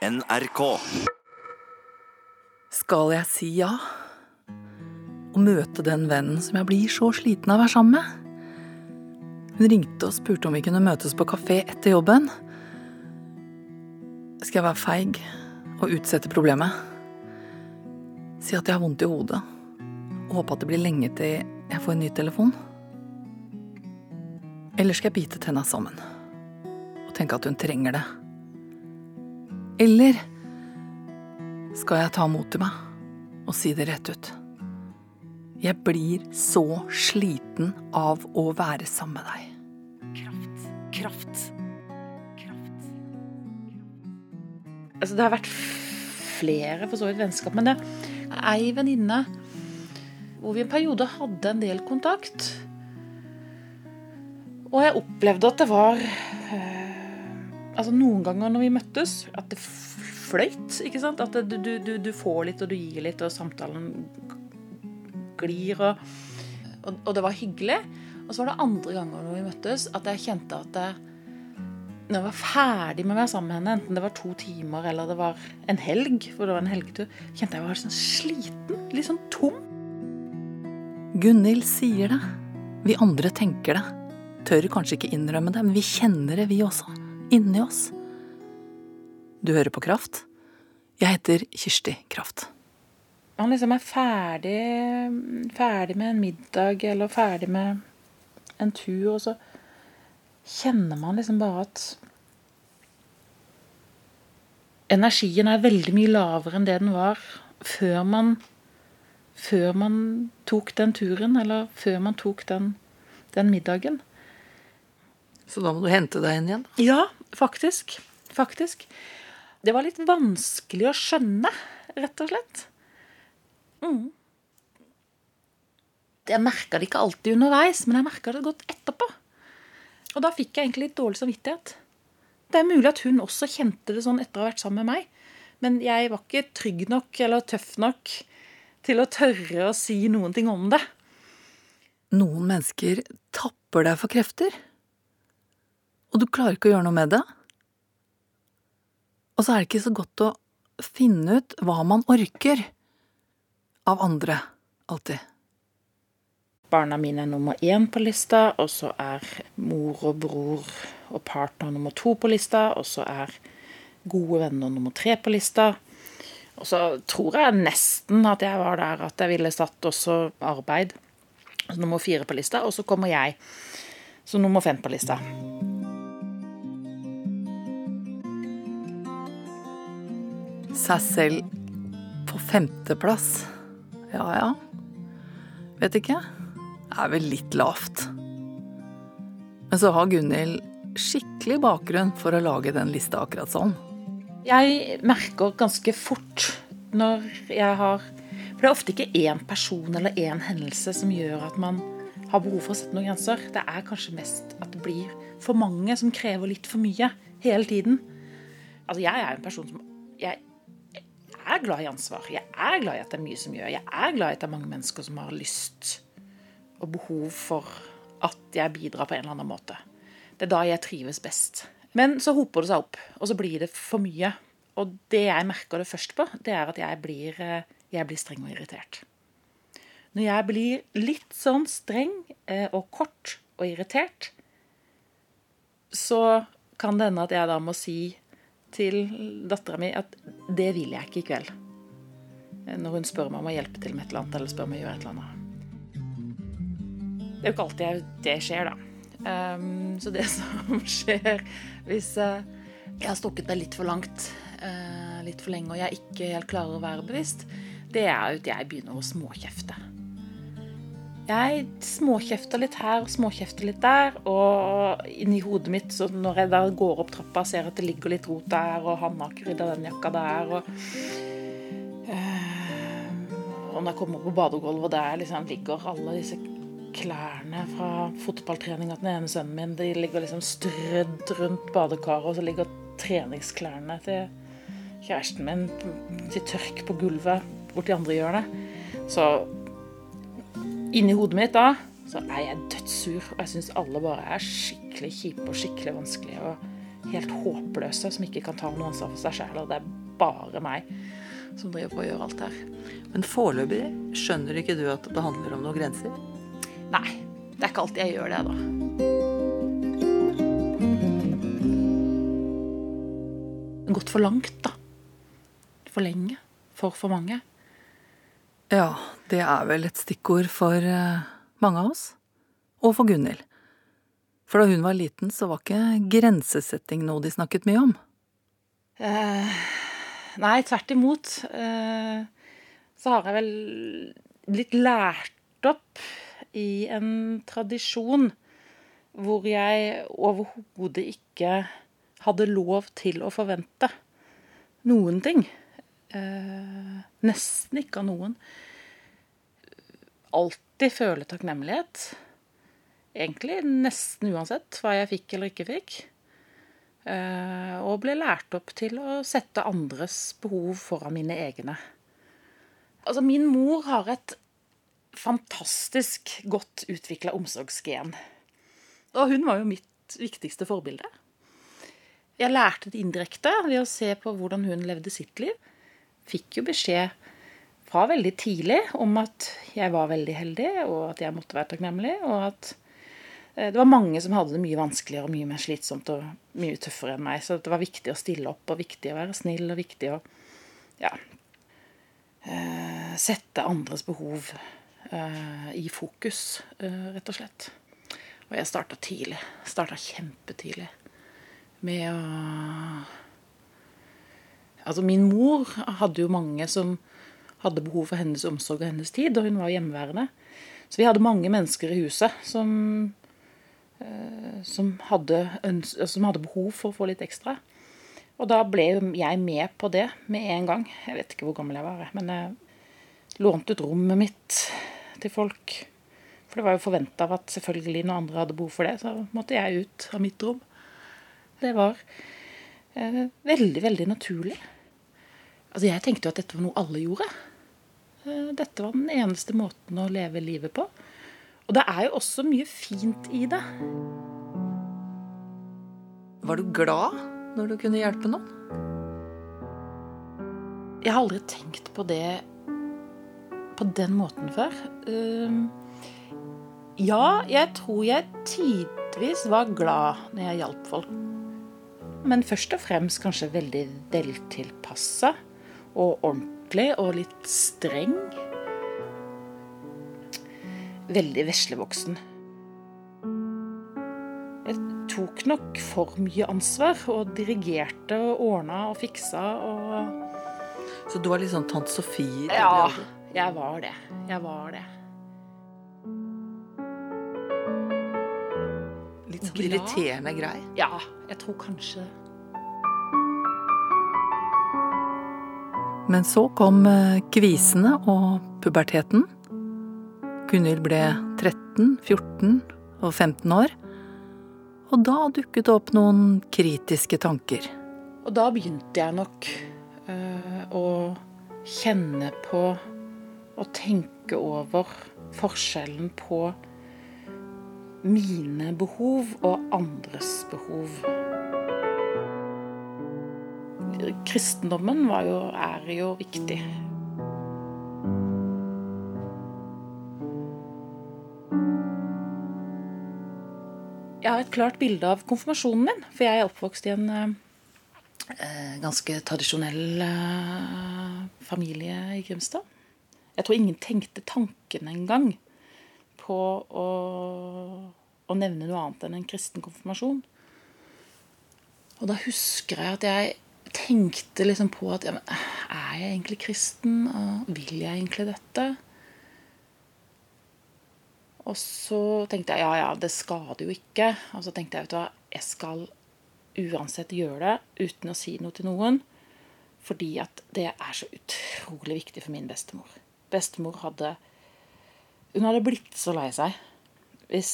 NRK. Skal jeg si ja? Og møte den vennen som jeg blir så sliten av å være sammen med? Hun ringte og spurte om vi kunne møtes på kafé etter jobben. Skal jeg være feig og utsette problemet? Si at jeg har vondt i hodet, og håpe at det blir lenge til jeg får en ny telefon? Eller skal jeg bite tenna sammen og tenke at hun trenger det? Eller skal jeg ta mot til meg og si det rett ut? Jeg blir så sliten av å være sammen med deg. Kraft. Kraft. Kraft. Altså, det har vært flere for så vidt vennskap, men det er ei venninne hvor vi en periode hadde en del kontakt. Og jeg opplevde at det var øh, Altså noen ganger når vi møttes, at det fløyt. ikke sant? At det, du, du, du får litt, og du gir litt, og samtalen glir. Og, og, og det var hyggelig. Og så var det andre ganger når vi møttes, at jeg kjente at jeg, når jeg var ferdig med å være sammen med henne, enten det var to timer eller det var en helg, for det var en helgetur, kjente jeg var sånn sliten. Litt sånn tom. Gunhild sier det. Vi andre tenker det. Tør kanskje ikke innrømme det, men vi kjenner det, vi også. Inni oss. Du hører på Kraft. Jeg heter Kirsti Kraft. Man liksom er ferdig, ferdig med en middag eller ferdig med en tur, og så kjenner man liksom bare at Energien er veldig mye lavere enn det den var før man før man tok den turen, eller før man tok den, den middagen. Så da må du hente deg inn igjen? Ja, faktisk. Faktisk. Det var litt vanskelig å skjønne, rett og slett. Mm. Jeg merka det ikke alltid underveis, men jeg merka det godt etterpå. Og da fikk jeg egentlig litt dårlig samvittighet. Det er mulig at hun også kjente det sånn etter å ha vært sammen med meg, men jeg var ikke trygg nok eller tøff nok til å tørre å si noen ting om det. Noen mennesker tapper deg for krefter, og du klarer ikke å gjøre noe med det. Og så er det ikke så godt å finne ut hva man orker av andre, alltid. Barna mine er nummer én på lista, og så er mor og bror og partner nummer to på lista, og så er gode venner nummer tre på lista. Og så tror jeg nesten at jeg var der at jeg ville satt også arbeid nummer fire på lista, og så kommer jeg som nummer fem på lista. Seg selv på femteplass. Ja ja. Vet ikke. Det er vel litt lavt. Men så har Gunhild skikkelig bakgrunn for å lage den lista akkurat sånn. Jeg merker ganske fort når jeg har For det er ofte ikke én person eller én hendelse som gjør at man har behov for å sette noen grenser. Det er kanskje mest at det blir for mange som krever litt for mye hele tiden. Altså, jeg er en person som Jeg er glad i ansvar. Jeg er glad i at det er mye som gjør. Jeg er glad i at det er mange mennesker som har lyst og behov for at jeg bidrar på en eller annen måte. Det er da jeg trives best. Men så hoper det seg opp, og så blir det for mye. Og det jeg merker det først på, det er at jeg blir, jeg blir streng og irritert. Når jeg blir litt sånn streng og kort og irritert, så kan det hende at jeg da må si til dattera mi at det vil jeg ikke i kveld. Når hun spør meg om å hjelpe til med et eller annet, eller spør meg om å gjøre et eller annet. Det er jo ikke alltid det skjer, da. Um, så det som skjer hvis uh, jeg har stukket meg litt for langt, uh, litt for lenge, og jeg ikke helt klarer å være bevisst, det er at jeg begynner å småkjefte. Jeg småkjefter litt her og småkjefter litt der, og inni hodet mitt, så når jeg da går opp trappa, og ser at det ligger litt rot der, og han har ikke rydda den jakka der, og uh, Og når jeg kommer på badegulvet, og der liksom ligger alle disse klærne fra fotballtreninga til den ene sønnen min. De ligger liksom strødd rundt badekaret, og så ligger treningsklærne til kjæresten min til tørk på gulvet borti andre hjørnet. Så inni hodet mitt da så er jeg dødssur, og jeg syns alle bare er skikkelig kjipe og skikkelig vanskelige og helt håpløse som ikke kan ta noe ansvar for seg sjæl. Og det er bare meg som driver på å gjøre alt her. Men foreløpig skjønner ikke du at det handler om noen grenser? Nei, det er ikke alltid jeg gjør det, da. Gått for langt, da. For lenge. For for mange. Ja, det er vel et stikkord for eh, mange av oss. Og for Gunhild. For da hun var liten, så var ikke grensesetting noe de snakket mye om. Eh, nei, tvert imot. Eh, så har jeg vel blitt lært opp i en tradisjon hvor jeg overhodet ikke hadde lov til å forvente noen ting. Eh, nesten ikke av noen. Alltid føle takknemlighet. Egentlig nesten uansett hva jeg fikk eller ikke fikk. Eh, og ble lært opp til å sette andres behov foran mine egne. Altså, min mor har et fantastisk godt utvikla omsorgsgen. Og hun var jo mitt viktigste forbilde. Jeg lærte det indirekte ved å se på hvordan hun levde sitt liv. Fikk jo beskjed fra veldig tidlig om at jeg var veldig heldig, og at jeg måtte være takknemlig, og at det var mange som hadde det mye vanskeligere og mye mer slitsomt og mye tøffere enn meg. Så det var viktig å stille opp, og viktig å være snill, og viktig å ja, sette andres behov uh, i fokus, rett og slett. Og jeg starta tidlig. Starta kjempetidlig med å Altså, min mor hadde jo mange som hadde behov for hennes omsorg og hennes tid, og hun var hjemmeværende. Så vi hadde mange mennesker i huset som, uh, som, hadde, som hadde behov for å få litt ekstra. Og da ble jeg med på det med en gang. Jeg vet ikke hvor gammel jeg var, men jeg lånte ut rommet mitt til folk. For det var jo forventa at selvfølgelig når andre hadde behov for det, så måtte jeg ut av mitt rom. Det var eh, veldig, veldig naturlig. Altså Jeg tenkte jo at dette var noe alle gjorde. Eh, dette var den eneste måten å leve livet på. Og det er jo også mye fint i det. Var du glad når du kunne hjelpe noen? Jeg har aldri tenkt på det på den måten før. Uh, ja, jeg tror jeg tidvis var glad når jeg hjalp folk. Men først og fremst kanskje veldig veltilpassa og ordentlig og litt streng. Veldig veslevoksen. Jeg tok nok for mye ansvar og dirigerte og ordna og fiksa og Så du var litt sånn tante Sofie? Ja, jeg var det. Jeg var det. Litt sånn irriterende grei? Ja, jeg tror kanskje det. Men så kom eh, kvisene og puberteten. Gunhild ble 13, 14 og 15 år. Og da dukket det opp noen kritiske tanker. Og da begynte jeg nok øh, å kjenne på og tenke over forskjellen på mine behov og andres behov. Kristendommen jo, er jo viktig. Jeg har et klart bilde av konfirmasjonen min, for jeg er oppvokst i en eh, ganske tradisjonell eh, familie i Grimstad. Jeg tror ingen tenkte tanken engang på å, å, nevne noe annet enn en kristen konfirmasjon. Og da husker jeg at jeg tenkte liksom på at ja, Er jeg egentlig kristen? Og vil jeg egentlig dette? Og så tenkte jeg ja, ja, det skader jo ikke. Og så tenkte jeg vet du hva, jeg skal uansett gjøre det uten å si noe til noen. Fordi at det er så utrolig viktig for min bestemor. Bestemor hadde Hun hadde blitt så lei seg hvis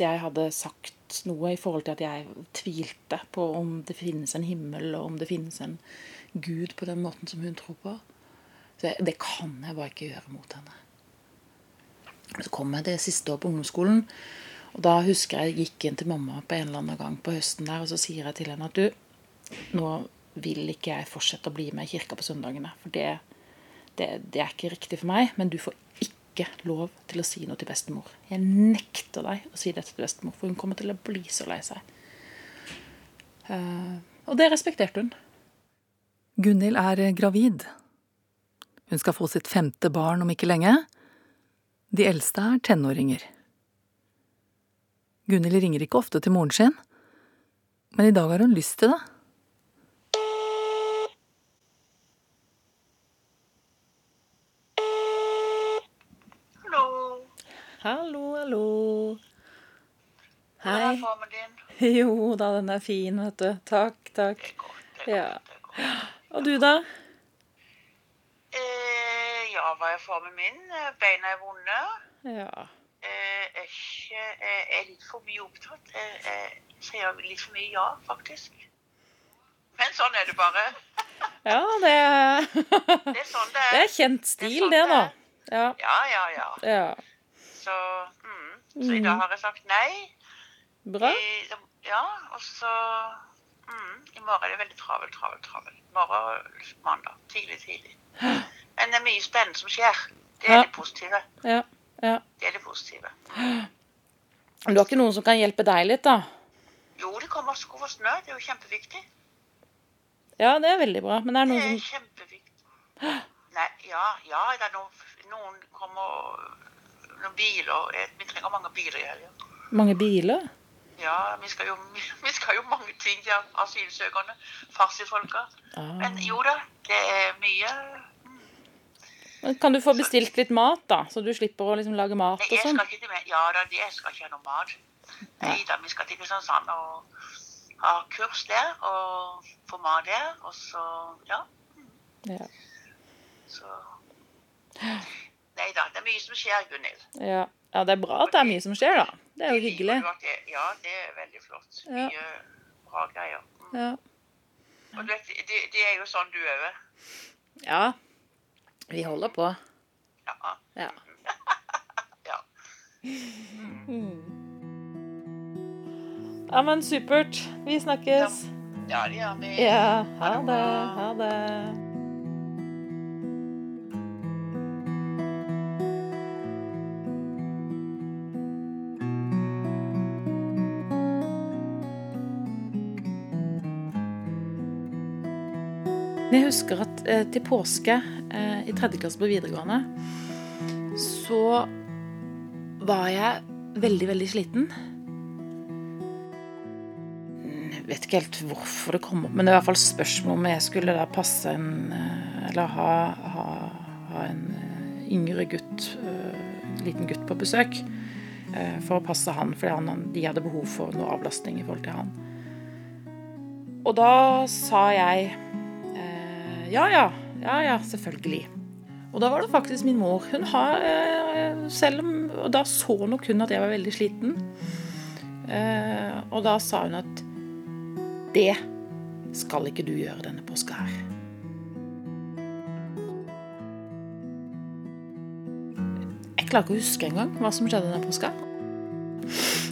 jeg hadde sagt noe i forhold til at jeg tvilte på om det finnes en himmel, og om det finnes en gud på den måten som hun tror på. Så det kan jeg bare ikke gjøre mot henne. Så kom jeg det siste år på ungdomsskolen, Og da husker jeg jeg gikk inn til mamma på en eller annen gang på høsten der, og så sier jeg til henne at du, nå vil ikke jeg fortsette å bli med i kirka på søndagene. For det, det, det er ikke riktig for meg. Men du får ikke lov til å si noe til bestemor. Jeg nekter deg å si dette til bestemor, for hun kommer til å bli så lei seg. Uh, og det respekterte hun. Gunhild er gravid. Hun skal få sitt femte barn om ikke lenge. De eldste er tenåringer. Gunhild ringer ikke ofte til moren sin, men i dag har hun lyst til det. Hvordan er Hei. formen din? Jo da, den er fin, vet du. Takk, takk. Det er godt. Det er Ja. godt, det er godt. Og du, da? Eh, ja, hva er formen min? Eh, Beina er vonde. Ja. Eh, er ikke, jeg er litt for mye opptatt. Jeg, jeg sier litt for mye ja, faktisk. Men sånn er det bare. Ja, det er, Det er sånn det det er. kjent kjent Det er stil, sånn det, det er. Ja. Ja, ja, ja. ja. Så, mm. så i dag har jeg sagt nei. Bra. I, ja, og så mm, I morgen er det veldig travel, travel, travel. Morgen mandag. Tidlig, tidlig. Men det er mye spennende som skjer. Det er Ja. det positive. Ja. ja. Det er det positive. Men du har ikke noen som kan hjelpe deg litt, da? Jo, det kommer sko for snø. Det er jo kjempeviktig. Ja, det er veldig bra. Men det er Det er kjempeviktig. Nei, ja, ja, det er noen, noen kommer Noen biler. Vi trenger mange biler i helga. Mange biler? Ja, vi skal, jo, vi skal jo mange ting til asylsøkerne. Farsifolka. Ah. Men jo da, det er mye Men Kan du få bestilt litt mat, da? Så du slipper å liksom lage mat og sånn? Ja da, jeg skal ikke ha noe mat. Nei da, vi skal til Kristiansand og ha kurs der og få mat der. Og så Ja. Ja. Så Nei da, det er mye som skjer, Gunhild. Ja. ja, det er bra at det er mye som skjer, da. Det er jo hyggelig. det- Ja, det er veldig flott. Ja. Mye bra greier. Mm. Ja. Og du vet, det, det er jo sånn du òg er. ja. Vi holder på. Ja. Ja. ja. Ja, men supert. Vi snakkes. Ja, det gjør vi. Ja, ha det. Ha det. Jeg husker at eh, til påske eh, i tredje klasse på videregående så var jeg veldig, veldig sliten. Jeg vet ikke helt hvorfor det kom opp, men det var i hvert fall spørsmål om jeg skulle da passe en eh, Eller ha, ha, ha en eh, yngre gutt, eh, en liten gutt på besøk. eh, For å passe han, fordi han, de hadde behov for noe avlastning i forhold til han. Og da sa jeg eh, ja, ja, ja, ja, selvfølgelig. Og da var det faktisk min mor. Hun har, eh, selv om, og Da så nok hun at jeg var veldig sliten. Eh, og da sa hun at det skal ikke du gjøre denne påska her. Jeg klarer ikke å huske engang hva som skjedde denne påska.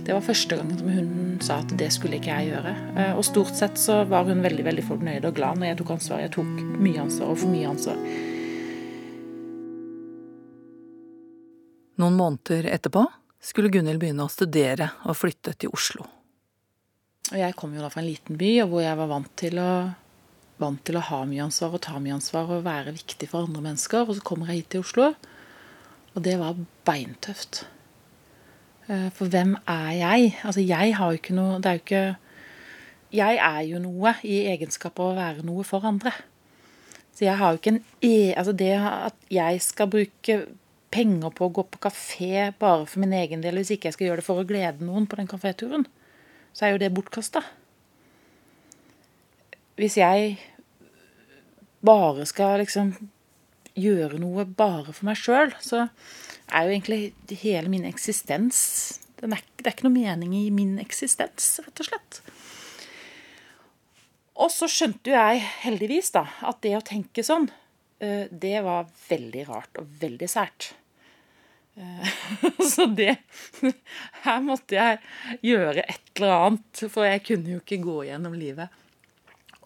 Det var første som hun sa at det skulle ikke jeg gjøre. Eh, Og stort sett så var hun veldig veldig fornøyd og glad når jeg tok ansvar. Jeg tok mye ansvar og for mye ansvar. Noen måneder etterpå skulle Gunhild begynne å studere og flytte til Oslo. Og jeg kom jo da fra en liten by hvor jeg var vant til å, vant til å ha mye ansvar og ta mye ansvar og være viktig for andre mennesker. Og så kommer jeg hit til Oslo, og det var beintøft. Eh, For hvem er jeg? Altså, jeg har jo ikke noe Det er jo ikke Jeg er jo noe i egenskap av å være noe for andre. Så jeg har jo ikke en e... Altså, det at jeg skal bruke penger på å gå på kafé bare for min egen del, hvis ikke jeg skal gjøre det for å glede noen på den kaféturen, så er jo det bortkasta. Hvis jeg bare skal liksom gjøre noe bare for meg sjøl, så er jo egentlig hele min eksistens er, Det er ikke noe mening i min eksistens, rett og slett. Og så skjønte jo jeg heldigvis da, at det å tenke sånn, eh, det var veldig rart og veldig sært. Eh, så det Her måtte jeg gjøre et eller annet, for jeg kunne jo ikke gå gjennom livet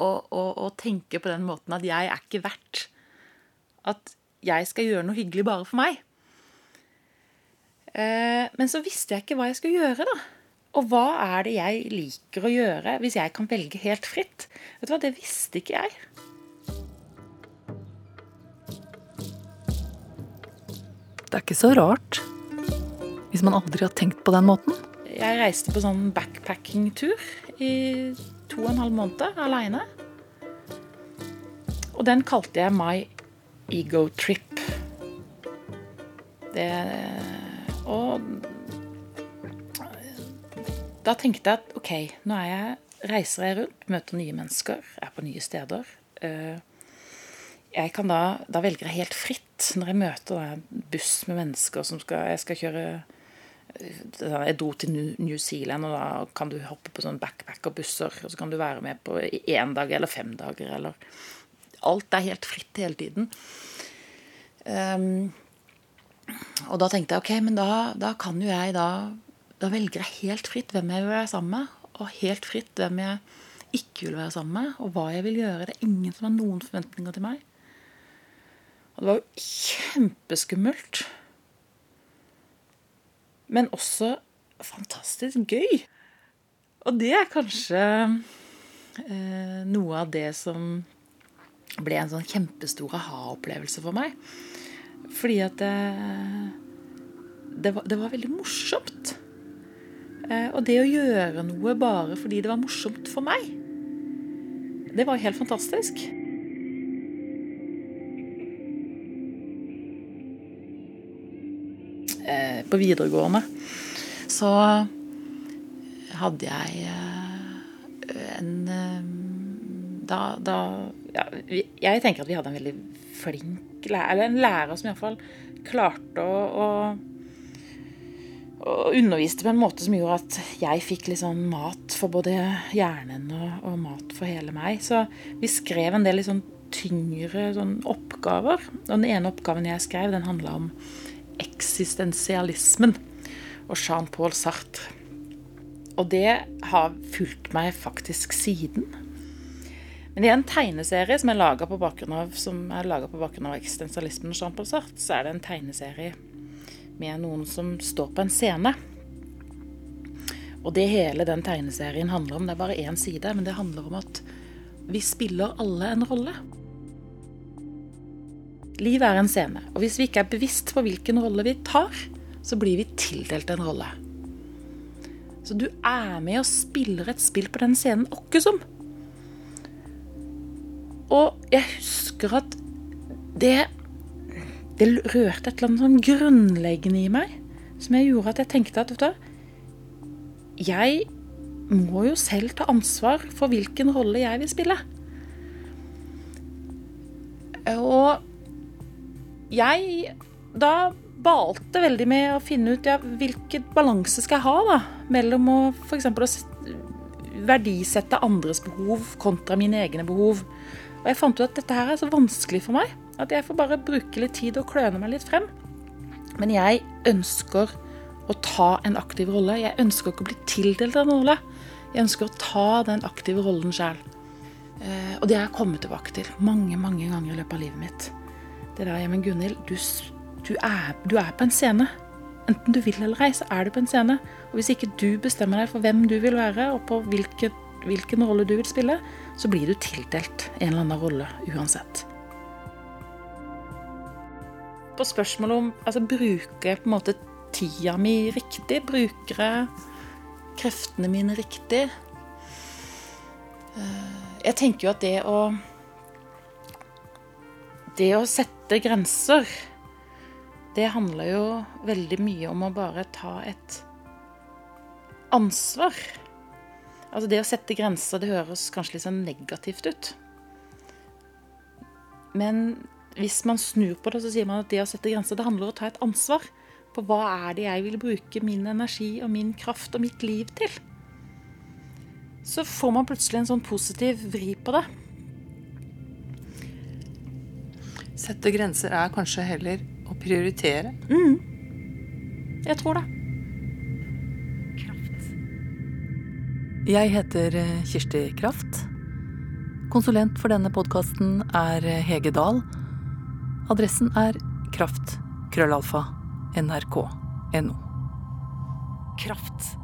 og, og, og tenke på den måten at jeg er ikke verdt at jeg skal gjøre noe hyggelig bare for meg. Eh, men så visste jeg ikke hva jeg skulle gjøre, da. Og hva er det jeg liker å gjøre hvis jeg kan velge helt fritt? Vet du hva, Det visste ikke jeg. Det er ikke så rart hvis man aldri har tenkt på den måten. Jeg reiste på sånn backpacking-tur i to og en halv måned aleine. Og den kalte jeg My Ego Trip. Det Og da tenkte jeg at OK, nå er jeg, reiser jeg rundt, møter nye mennesker, er på nye steder. Eh, jeg kan da, da velger jeg helt fritt når jeg møter en buss med mennesker som skal Jeg skal kjøre Jeg dro til New Zealand, og da kan du hoppe på sånn backpackerbusser. Og så kan du være med på én dag eller fem dager, eller Alt er helt fritt hele tiden. Um, og da tenkte jeg ok, men da, da kan jo jeg da Da velger jeg helt fritt hvem jeg vil være sammen med, og helt fritt hvem jeg ikke vil være sammen med, og hva jeg vil gjøre. Det er ingen som har noen forventninger til meg. Og det var jo kjempeskummelt. Men også fantastisk gøy. Og det er kanskje eh, noe av det som ble en sånn kjempestor aha-opplevelse for meg. Fordi at det, det, var, det var, veldig morsomt. Eh, og det å gjøre noe bare fordi det var morsomt for meg, det var helt fantastisk. Eh, på videregående så hadde jeg eh, en Da, da ja, Jeg tenker at vi hadde en veldig flink lærer, eller en lærer som iallfall klarte å, å, å underviste på en måte som gjorde at jeg fikk liksom mat for både hjernen og, og, mat for hele meg. Så vi skrev en del liksom tyngre sånn oppgaver. Og den ene oppgaven jeg skrev, den handla om eksistensialismen og Jean-Paul Sartre. Og det har fulgt meg faktisk siden. Men i en tegneserie som er laga på bakgrunn av, av eksistensialismen og Jean-Paul Sartre, så er det en tegneserie med noen som står på en scene. Og det hele den tegneserien handler om, det er bare én side, men det handler om at vi spiller alle en rolle. Livet er en scene, og hvis vi ikke er bevisst på hvilken rolle vi tar, så blir vi tildelt en rolle. Så du er med og spiller et spill på den scenen åkke som. Og jeg husker at det Det rørte et eller annet sånn grunnleggende i meg som jeg gjorde at jeg tenkte at vet du, jeg må jo selv ta ansvar for hvilken rolle jeg vil spille. Og jeg da balte veldig med å finne ut ja, hvilken balanse skal jeg ha da, mellom å f.eks. verdisette andres behov kontra mine egne behov. Og jeg fant ut at dette her er så vanskelig for meg at jeg får bare bruke litt tid og kløne meg litt frem. Men jeg ønsker å ta en aktiv rolle. Jeg ønsker ikke å bli tildelt en rolle. Jeg ønsker å ta den aktive rollen sjøl. Eh, og det har jeg kommet tilbake til mange mange ganger i løpet av livet mitt. Det der, men Gunhild, du, du, du, er på en scene. Enten du vil eller ei, så er du på en scene. Og hvis ikke du bestemmer deg for hvem du vil være, og på hvilket, hvilken rolle du vil spille, så blir du tildelt en eller annen rolle uansett. På spørsmålet om altså, bruker jeg på en måte tida mi riktig? Bruker jeg kreftene mine riktig? Eh, jeg tenker jo at det å Det å sette grenser, det handler jo veldig mye om å bare ta et ansvar. Altså Det å sette grenser, det høres kanskje litt sånn negativt ut. Men hvis man snur på det, så sier man at det å sette grenser, det handler om å ta et ansvar på hva er det jeg vil bruke min energi og min kraft og mitt liv til. Så får man plutselig en sånn positiv vri på det. Sette grenser er kanskje heller å prioritere. Mm. Jeg tror det. Jeg heter eh, Kirsti Kraft. Konsulent for denne podkasten er eh, Hege Dahl. Adressen er kraft krøllalfa nrk.no. Kraft.